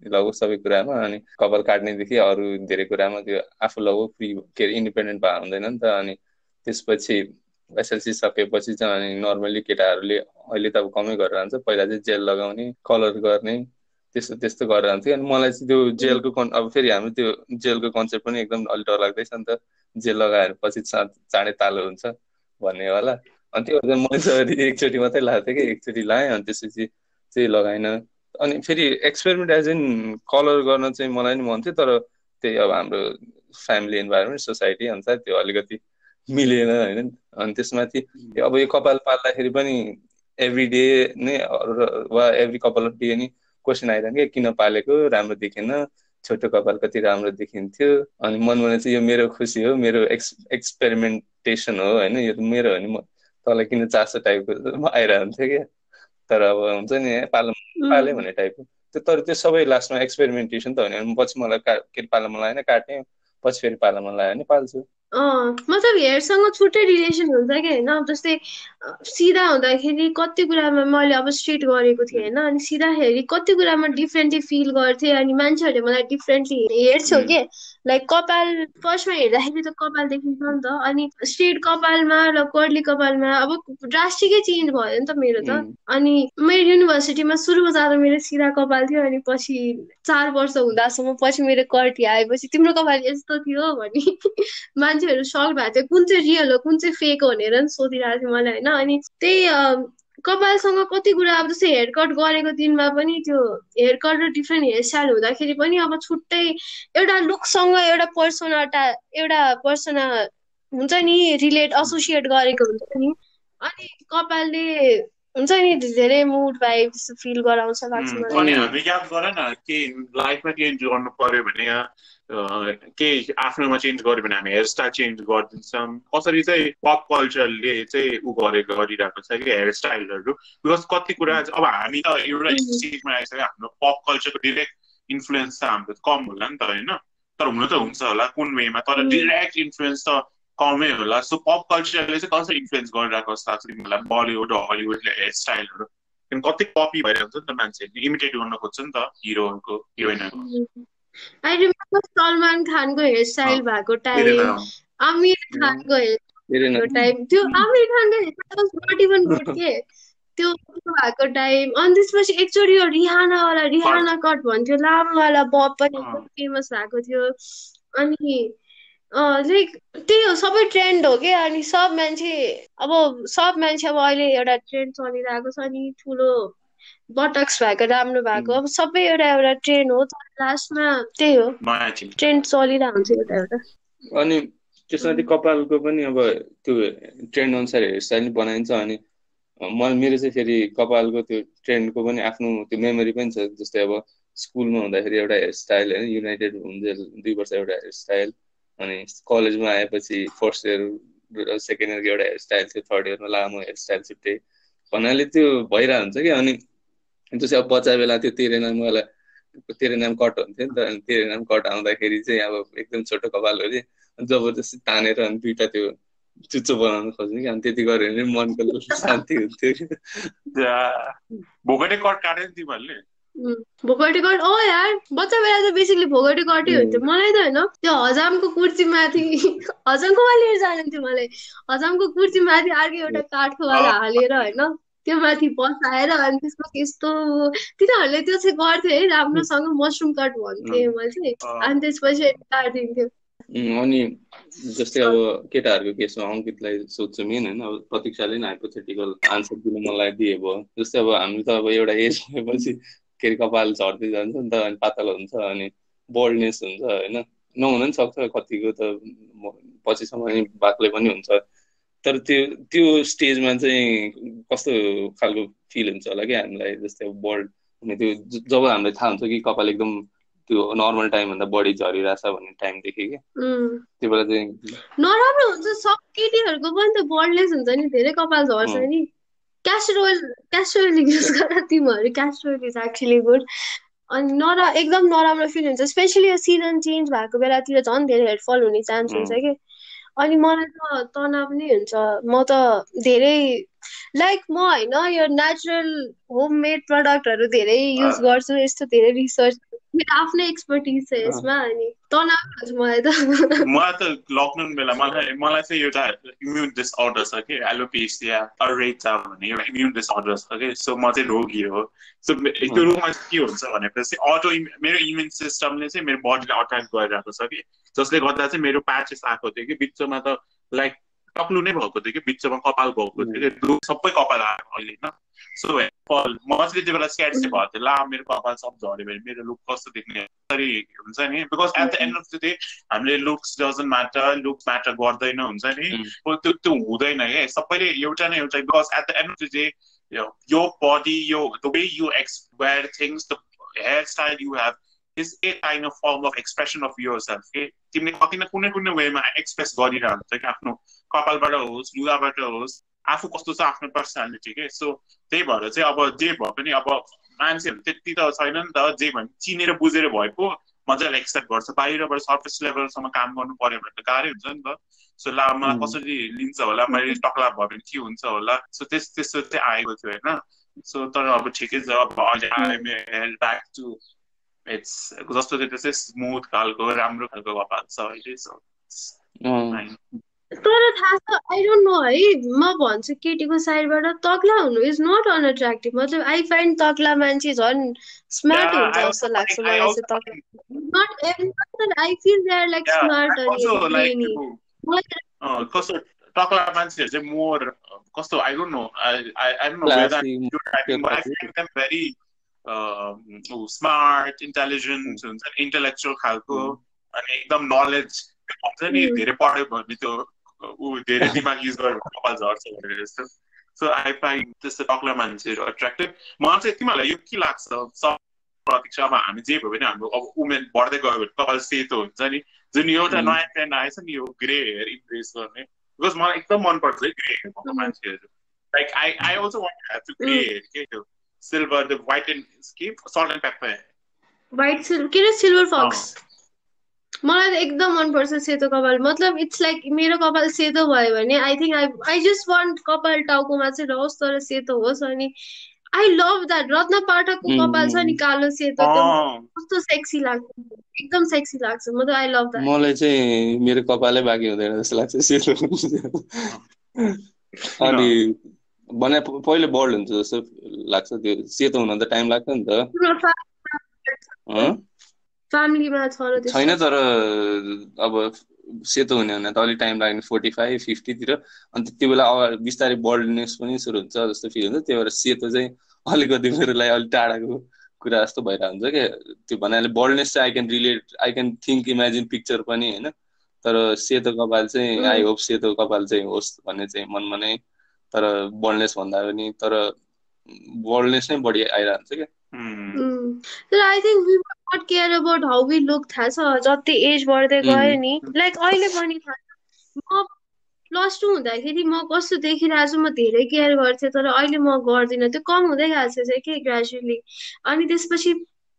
लगभग सबै कुरामा अनि कपाल काट्नेदेखि अरू धेरै कुरामा त्यो आफू लगभग फ्री के अरे इन्डिपेन्डेन्ट भए हुँदैन नि त अनि त्यसपछि एसएलसी सकेपछि चाहिँ अनि नर्मली केटाहरूले अहिले त अब कमै गरेर जान्छ पहिला चाहिँ जेल लगाउने कलर गर्ने त्यस्तो त्यस्तो गरेर जान्थ्यो अनि मलाई चाहिँ त्यो जेलको कन् अब फेरि हाम्रो त्यो जेलको कन्सेप्ट पनि एकदम अलिक डर लाग्दैछ नि त। जेल लगाएर पछि चाँडै तालो हुन्छ भन्ने होला। अनि त्यो मैले एकचोटि मात्रै लगाएको थिएँ कि एकचोटि लगाएँ अनि त्यसपछि चाहिँ लगाएन अनि फेरि एक्सपेरिमेन्ट एज इन कलर गर्न चाहिँ मलाई नि मन थियो तर त्यही अब हाम्रो फ्यामिली इन्भाइरोमेन्ट सोसाइटी अनुसार त्यो अलिकति मिलेन होइन। अनि त्यसमाथि अब यो कपाल पाल्दाखेरि पनि एभ्री डे नै वा एभ्री कपाल अफ डे नै क्वेसन आइरहन्छ किन पालेको राम्रो देखेन छोटो कपाल कति राम्रो देखिन्थ्यो। अनि मनमा चाहिँ यो मेरो खुसी हो मेरो एक्स एक्सपेरिमेन्टेसन हो होइन यो मेरो हो नि म तँलाई किन चासो टाइपको आइरहन्थ्यो क्या। तर अब हुन्छ नि पालो पाले भन्ने टाइपको। त्यो तर त्यो सबै लास्टमा एक्सपेरिमेन्टेसन त हो नि पछि मलाई का के पालामा लगाएन काटेँ। पछि फेरि पालामा लगायो भने पाल्छु। मतलब हेयरसँग छुट्टै रिलेसन हुन्छ कि होइन? जस्तै सिधा हुँदाखेरि कति कुरामा मैले अब स्ट्रेट गरेको थिएँ होइन? अनि सिधाखेरि कति कुरामा डिफ्रेन्टली फिल गर्थेँ। अनि मान्छेहरूले मलाई डिफ्रेन्टली हेर्छौ के? लाइक कपाल फर्स्टमा हेर्दाखेरि त कपाल देखिन्छ नि त। अनि स्ट्रेट कपालमा र कर्ली कपालमा अब ड्रास्टिकै चेन्ज भयो नि त मेरो त। अनि मेरो युनिभर्सिटीमा सुरुमा जाँदा मेरो सिधा कपाल थियो अनि पछि चार वर्ष हुँदासम्म पछि मेरो कर्टी आएपछि तिम्रो कपाल यस्तो थियो भने मान्छेहरू सक भएको थियो। कुन चाहिँ रियल हो कुन चाहिँ फेक हो भनेर नि सोधिरहेको थियो मलाई होइन। अनि त्यही कपालसँग कति कुरा अब जस्तै हेयर कट गरेको दिनमा पनि त्यो हेयर कट र डिफ्रेन्ट हेयर स्टाइल हुँदाखेरि पनि अब छुट्टै एउटा लुकसँग एउटा पर्सनाटा एउटा पर्सना हुन्छ नि रिलेट एसोसिएट गरेको हुन्छ नि। अनि कपालले हुन्छ नि धेरै मुड भाइब फिल गराउँछ लाग्छ अनि याद गर न के लाइफमा चेन्ज गर्नु पर्यो भने केही आफ्नोमा चेन्ज गर्यो भने हामी हेयरस्टाइल चेन्ज गरिदिन्छौँ। कसरी चाहिँ पप कल्चरले चाहिँ ऊ गरेको गरिरहेको छ कि हेयरस्टाइलहरू बिकज कति कुरा अब हामी त एउटा स्टेजमा आइसक्यो हाम्रो पप कल्चरको डिरेक्ट इन्फ्लुएन्स त हाम्रो कम होला नि त होइन? तर हुनु त हुन्छ होला कुन वेमा तर डिरेक्ट इन्फ्लुएन्स त कमै होला सो पप कल्चरले चाहिँ कसरी इन्फ्लुएन्स गरिरहेको जस्तो लाग्छ तिमीहरूलाई बलिउड हलिउडले हेयरस्टाइलहरू कति कपी भइरहेको हुन्छ नि त मान्छेहरूले? इमिटेट गर्न खोज्छ नि त हिरोहरूको हिरोइनहरू आई रिमेम्बर सलमान खानको हेयर स्टाइल भएको टाइम आमिर खानको हेयर टाइम त्यो आमिर खानको हेयर नट इभन गुड के त्यो भएको टाइम अनि त्यसपछि एकचोटि यो रिहानावाला रिहाना कट भन्थ्यो लामोवाला बब पनि फेमस भएको थियो। अनि लाइक त्यही हो सबै ट्रेन्ड हो क्या अनि सब मान्छे अब सब मान्छे अब अहिले एउटा ट्रेन्ड चलिरहेको छ नि ठुलो बटक्स भएको राम्रो भएको अब सबै एउटा एउटा ट्रेन हो तर लास्टमा त्यही हो ट्रेन्ड चलिरहेको हुन्छ एउटा एउटा। अनि त्यसमा चाहिँ कपालको पनि अब त्यो ट्रेन्ड अनुसार हेयरस्टाइल पनि बनाइन्छ अनि म मेरो चाहिँ फेरि कपालको त्यो ट्रेन्डको पनि आफ्नो त्यो मेमोरी पनि छ जस्तै अब स्कुलमा हुँदाखेरि एउटा हेयरस्टाइल होइन युनाइटेड हुन्छ दुई वर्ष एउटा हेयरस्टाइल अनि कलेजमा आएपछि फर्स्ट इयर सेकेन्ड इयरको एउटा हेयरस्टाइल थियो थर्ड इयरमा लामो हेयरस्टाइल छुट्टै भन्नाले त्यो भइरहेको हुन्छ कि अनि जस्तै अब बच्चा बेला त्यो तेरे नाम वाला तेरे नाम कट हुन्थ्यो नि त अनि तेरे नाम कट आउँदाखेरि चाहिँ अब एकदम छोटो कपाल हो कि जबरजस्ती तानेर अनि दुइटा त्यो चुच्चो बनाउनु खोज्ने कि अनि त्यति गऱ्यो भने मनको शान्ति हुन्थ्यो भोगटे कट काट्यो तिमीहरूले? भोगटे कट ओ यार बच्चा बेला त बेसिकली भोगटे कटै हुन्थ्यो। मलाई त होइन त्यो हजामको कुर्ती माथि हजामको लिएर जानुहुन्थ्यो मलाई। हजामको कुर्ती माथि अर्को एउटा काठको वाला हालेर होइन त्यो माथि बसाएर अनि त्यसपछि यस्तो तिनीहरूले त्यो चाहिँ गर्थ्यो है राम्रोसँग मसरुम कट भन्थे मैले चाहिँ। अनि त्यसपछि काटिदिन्थ्यो अनि जस्तै अब केटाहरूको केसमा अङ्कितलाई सोध्छु मेन होइन अब प्रतीक्षाले नै हाइपोथेटिकल आन्सर दिन मलाई दिए भयो। जस्तै अब हामी त अब एउटा एज भएपछि के अरे कपाल झर्दै जान्छ नि त अनि पातलो हुन्छ अनि बोल्डनेस हुन्छ होइन? नहुन पनि सक्छ कतिको त पछिसम्म बाक्लै पनि हुन्छ। तर त्यो त्यो स्टेजमा चाहिँ कस्तो खालको फिल हुन्छ होला कि हामीलाई? जस्तै अब बर्ड हुने त्यो जब हामीलाई थाहा हुन्छ कि कपाल एकदम त्यो नर्मल टाइमभन्दा बढी झरिरहेछ भन्ने टाइमदेखि कि? त्यो बेला चाहिँ नराम्रो हुन्छ सब केटीहरूको पनि त बर्डलेस हुन्छ नि धेरै कपाल झर्छ नि। Castor oil castor oil use गर तिमीहरू castor oil is actually good अनि नरा एकदम नराम्रो फिल हुन्छ स्पेसली यो सिजन चेन्ज भएको बेलातिर झन् धेरै हेयरफल हुने चान्स हुन्छ कि। अनि मलाई त तनाव पनि हुन्छ। म त धेरै लाइक म होइन यो नेचुरल होममेड प्रडक्टहरू धेरै युज गर्छु यस्तो धेरै रिसर्च मेरो आफ्नै एक्सपर्टिज छ यसमा अनि तनाव हुन्छ मलाई त मलाई त लकडाउन बेला मलाई मलाई चाहिँ एउटा इम्युन डिसअर्डर छ कि एलोपेसिया अरेटा भन्ने एउटा इम्युन डिसअर्डर छ कि सो म चाहिँ रोगी हो सो त्यो रोगमा के हुन्छ भनेपछि अटो मेरो इम्युन सिस्टमले चाहिँ मेरो बडीलाई अट्याक गरिरहेको छ कि जसले गर्दा चाहिँ मेरो प्याचेस आएको थियो कि बिचमा त लाइक टक्नु नै भएको थियो कि बिचमा कपाल भएको थियो कि सबै कपाल आएको अहिले होइन सो म चाहिँ त्यति बेला स्क्याड चाहिँ भएको थियो ला मेरो कपाल सब झऱ्यो भने मेरो लुक कस्तो देख्ने हुन्छ नि because at the end of the day हामीले looks doesn't matter looks matter गर्दैन हुन्छ नि त्यो त्यो हुँदैन क्या सबैले एउटा न एउटा because at the end of the day यो बडी यो the way you expire things the hair style you have is a kind of form of expression of yourself के तिमीले कति न कुनै कुनै वेमा एक्सप्रेस गरिरहन्छ कि आफ्नो कपालबाट होस् लुगाबाट होस् आफू कस्तो छ आफ्नो पर्सनालिटी के सो त्यही भएर चाहिँ अब जे भए पनि अब मान्छेहरू त्यति त छैन नि त जे भने चिनेर बुझेर भए पो मजाले एक्सेप्ट गर्छ। बाहिरबाट सर्फेस लेभलसम्म काम गर्नु पर्यो भने त गाह्रै हुन्छ नि त। सो ला मलाई कसरी लिन्छ होला? मैले टक्ला भयो भने के हुन्छ होला? सो त्यस त्यस्तो चाहिँ आएको थियो होइन? सो तर अब ठिकै छ। अब अहिले ब्याक टु इट्स जस्तो त्यसै स्मुथ खालको राम्रो खालको कपाल छ अहिले सो तर थाहा छ आई डोन्ट नो है म भन्छु केटीको साइडबाट तक्ला हुनु इज नट अनएट्र्याक्टिभ मतलब आई फाइन्ड तक्ला मान्छे झन् स्मार्ट हुन्छ I जस्तो लाग्छ मलाई चाहिँ तक्ला। Not every I feel they are like smart अनि कस्तो टक्ला मान्छेहरू चाहिँ मोर कस्तो I don't know I I don't know whether find them very uh, smart, intelligent, हुन्छ intellectual खालको अनि एकदम नलेज भन्छ नि. धेरै पढ्यो भने त्यो ऊ धेरै दिमाग युज गरेर कपाल झर्छ भनेर जस्तो सो आई फाइन्ड त्यस्तो टक्ला मान्छेहरू एट्र्याक्टिभ मलाई चाहिँ तिमीहरूलाई यो के लाग्छ? सब प्रतीक्षा अब हामी जे भयो भने हाम्रो अब उमेर बढ्दै गयो भने कपाल सेतो हुन्छ नि। जुन एउटा Mm. नयाँ ट्रेन्ड आएछ नि यो ग्रे हेयर इम्प्रेस गर्ने। बिकज मलाई एकदम मनपर्छ है ग्रे हेयर भएको Mm. मान्छेहरू। Like I I also want have to grey hair के त्यो? सिल्भर द व्हाइट एन्ड के salt and pepper white silver के अरे सिल्भर फक्स मलाई त एकदम मनपर्छ सेतो कपाल। मतलब इट्स लाइक मेरो कपाल सेतो भयो भने I think I I just want कपाल टाउकोमा चाहिँ रहोस् तर सेतो होस् अनि आई लभ द्याट रत्न पाठकको. कपाल छ नि कालो सेतो एकदम कस्तो सेक्सी लाग्छ। एकदम सेक्सी लाग्छ। म त आई लभ द्याट मलाई चाहिँ मेरो कपालै बाँकी हुँदैन जस्तो लाग्छ सेतो। अनि भने पहिले बोल्ड हुन्छ जस्तो लाग्छ त्यो। सेतो हुन त टाइम लाग्छ नि त। हँ? फ्यामिलीमा छ र त्यस्तो छैन तर अब सेतो हुने भने त अलिक टाइम लाग्ने फोर्टी फाइभ फिफ्टीतिर अनि त्यो बेला अब बिस्तारै बल्डनेस पनि सुरु हुन्छ जस्तो फिल हुन्छ त्यही भएर सेतो चाहिँ अलिकति मेरो लागि अलिक टाढाको कुरा जस्तो भइरहेको हुन्छ क्या त्यो भन्नाले बल्डनेस चाहिँ I can relate I can think imagine picture पनि होइन तर सेतो कपाल चाहिँ. आई होप सेतो कपाल चाहिँ होस् भन्ने चाहिँ मनमा नै तर बल्डनेस भन्दा पनि तर बल्डनेस नै बढी आइरहन्छ क्या. तर I think we not care about how we look थाहा छ जति एज बढ्दै गयो नि लाइक अहिले पनि थाहा छ म प्लस टू हुँदाखेरि म कस्तो देखिरहेको छु म धेरै केयर गर्थेँ तर अहिले म गर्दिनँ त्यो कम हुँदै गएको छ कि ग्रेजुअली अनि त्यसपछि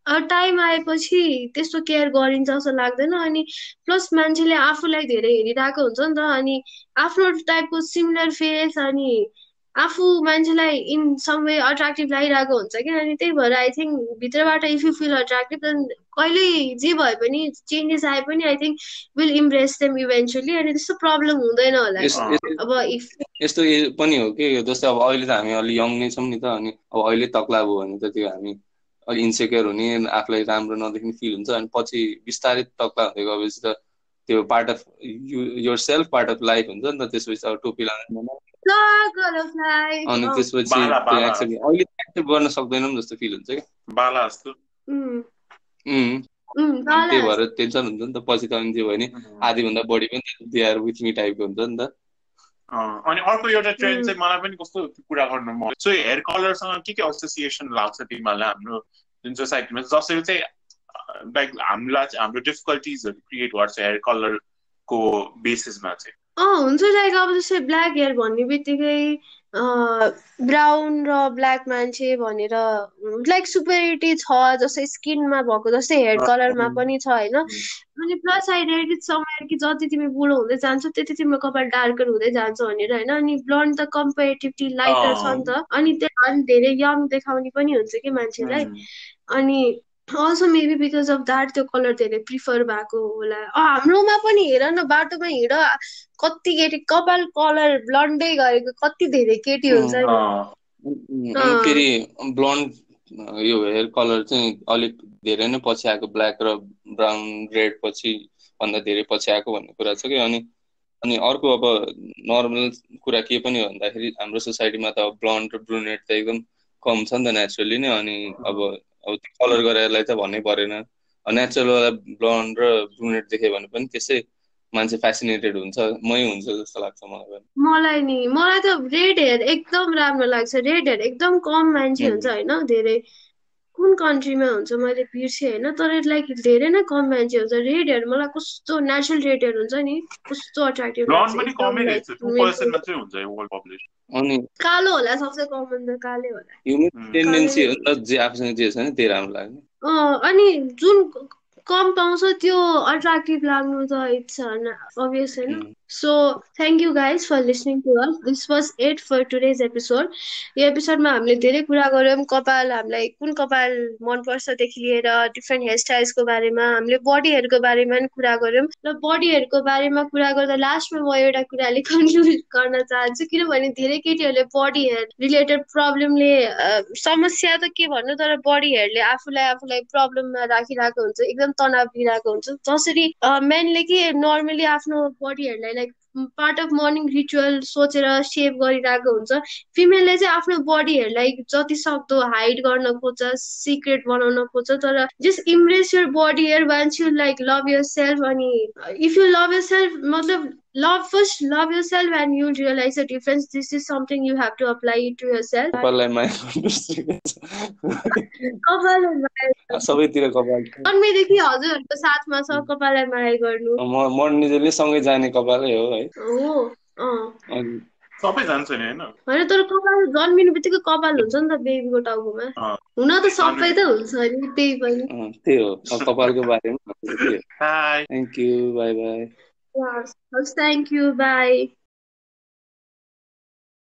टाइम आएपछि त्यस्तो केयर गरिन्छ जस्तो लाग्दैन अनि प्लस मान्छेले आफूलाई धेरै हेरिरहेको हुन्छ नि त अनि आफ्नो टाइपको सिमिलर फेस अनि आफू मान्छेलाई इन सम वे अट्र्याक्टिभ लागिरहेको हुन्छ क्या अनि त्यही भएर आई थिङ्क भित्रबाट if you feel attractive then कहिल्यै जे भए पनि चेन्जेस आए पनि I think will impress them eventually अनि त्यस्तो प्रब्लम हुँदैन होला। अब इफ यस्तो पनि हो कि जस्तै अब अहिले त हामी अलि यङ नै छौँ नि त अनि अब अहिले तक्ला भयो भने त त्यो हामी अलि इन्सेक्योर हुने आफूलाई राम्रो नदेख्ने फिल हुन्छ अनि पछि बिस्तारै तक्ला हुँदै गएपछि त त्यो part of yourself part of life हुन्छ नि त त्यसपछि अब टोपी life अनि त्यसपछि अहिले एक्सेप्ट गर्न सक्दैनौँ जस्तो फिल हुन्छ क्या बाला जस्तो। त्यही भएर टेन्सन हुन्छ नि त पछि त अनि त्यो भयो भने आधीभन्दा बढी पनि दे आर विथ मी टाइपको हुन्छ नि त। अँ, अनि अर्को एउटा ट्रेन्ड. चाहिँ मलाई पनि कस्तो कुरा गर्नु मन सो हेयर कलरसँग के के एसोसिएसन लाग्छ तिमीहरूलाई हाम्रो जुन सोसाइटीमा जसरी चाहिँ लाइक हामीलाई हाम्रो डिफिकल्टिजहरू क्रिएट गर्छ हेयर कलरको बेसिसमा चाहिँ। अँ हुन्छ लाइक अब जस्तै ब्ल्याक हेयर भन्ने बित्तिकै ब्राउन र ब्ल्याक मान्छे भनेर लाइक सुपेरिटी छ जस्तै स्किनमा भएको जस्तै हेयर कलरमा पनि छ होइन? अनि plus I read it somewhere कि जति तिमी बुढो हुँदै जान्छौ त्यति तिम्रो कपाल डार्कर हुँदै जान्छ भनेर होइन? अनि ब्लन्ड त कम्पेरिटिभली लाइटर छ नि त। अनि त्यही अलिक धेरै यङ देखाउने पनि हुन्छ कि मान्छेलाई। अनि also maybe because of that त्यो कलर धेरै प्रिफर भएको होला। अँ, हाम्रोमा पनि हेर न बाटोमा हिँड। कति केटी कपाल कलर ब्लन्डै गरेको कति धेरै केटी हुन्छ नि। अनि फेरि ब्लोन्ड यो हेयर कलर चाहिँ अलिक धेरै नै पछि आएको ब्ल्याक र ब्राउन रेड पछि भन्दा धेरै पछि आएको भन्ने कुरा छ कि? अनि अनि अर्को अब नर्मल कुरा के पनि हो भन्दाखेरि हाम्रो सोसाइटीमा त ब्लन्ड र ब्रुनेट त एकदम कम छ नि त नेचुरली नै। अनि अब अब कलर गरेरलाई त भन्नै परेन। नेचुरल ब्लन्ड र ब्रुनेट देख्यो भने पनि त्यसै मान्छे फेसिनेटेड हुन्छ मै हुन्छ जस्तो लाग्छ मलाई पनि। मलाई नि मलाई त रेड हेयर एकदम राम्रो लाग्छ। रेड हेयर एकदम कम मान्छे हुन्छ होइन धेरै कुन कन्ट्रीमा हुन्छ मैले बिर्सेँ होइन तर लाइक धेरै नै कम मान्छे हुन्छ। रेड हेयर मलाई कस्तो नेचुरल रेड हेयर हुन्छ नि कस्तो अट्र्याक्टिभ अनि कालो होला सबसे कमन त कालै होला। ह्युमन. टेन्डेन्सी हो नि त जे आफूसँग जे छ नि त्यही राम्रो लाग्ने अँ अनि जुन कम पाउँछ त्यो अट्र्याक्टिभ लाग्नु त इट्स अभियस होइन. So thank you guys for listening to us this was it for today's episode यो एपिसोडमा हामीले धेरै कुरा गऱ्यौँ कपाल हामीलाई कुन कपाल मनपर्छदेखि लिएर डिफ्रेन्ट हेयरस्टाइल्सको बारेमा हामीले बडीहरूको बारेमा पनि कुरा गऱ्यौँ र बडीहरूको बारेमा कुरा गर्दा लास्टमा म एउटा कुराले कन्क्लुड गर्न चाहन्छु किनभने धेरै केटीहरूले बडी हेयर रिलेटेड प्रब्लमले समस्या त के भन्नु तर बडी हेयरले आफूलाई आफूलाई प्रब्लममा राखिरहेको हुन्छ एकदम तनाव दिइरहेको हुन्छ जसरी मेनले के नर्मली आफ्नो बडी हेयरलाई पार्ट अफ मर्निङ रिचुअल सोचेर सेभ गरिरहेको हुन्छ। फिमेलले चाहिँ आफ्नो बडी हेयरलाई जति सक्दो हाइड गर्न खोज्छ सिक्रेट बनाउन खोज्छ तर just impress your body hair once you like love yourself अनि if you love yourself मतलब love first love yourself and you'll realize the difference. This is something you have to apply it to yourself। सबैतिर कपाल जन्मेदेखि हजुरहरूको साथमा छ कपाललाई माया गर्नु। म मर्निजले सँगै जाने कपालै हो है। हो सबै जान्छ नि होइन? होइन तर कपाल जन्मिनु बित्तिकै कपाल हुन्छ नि त बेबीको टाउकोमा। हुन त सबै त हुन्छ नि त्यही पनि। अँ, त्यही हो। अब कपालको बारेमा थ्याङ्क यू बाई बाई हस् थ्याङ्क यू बाई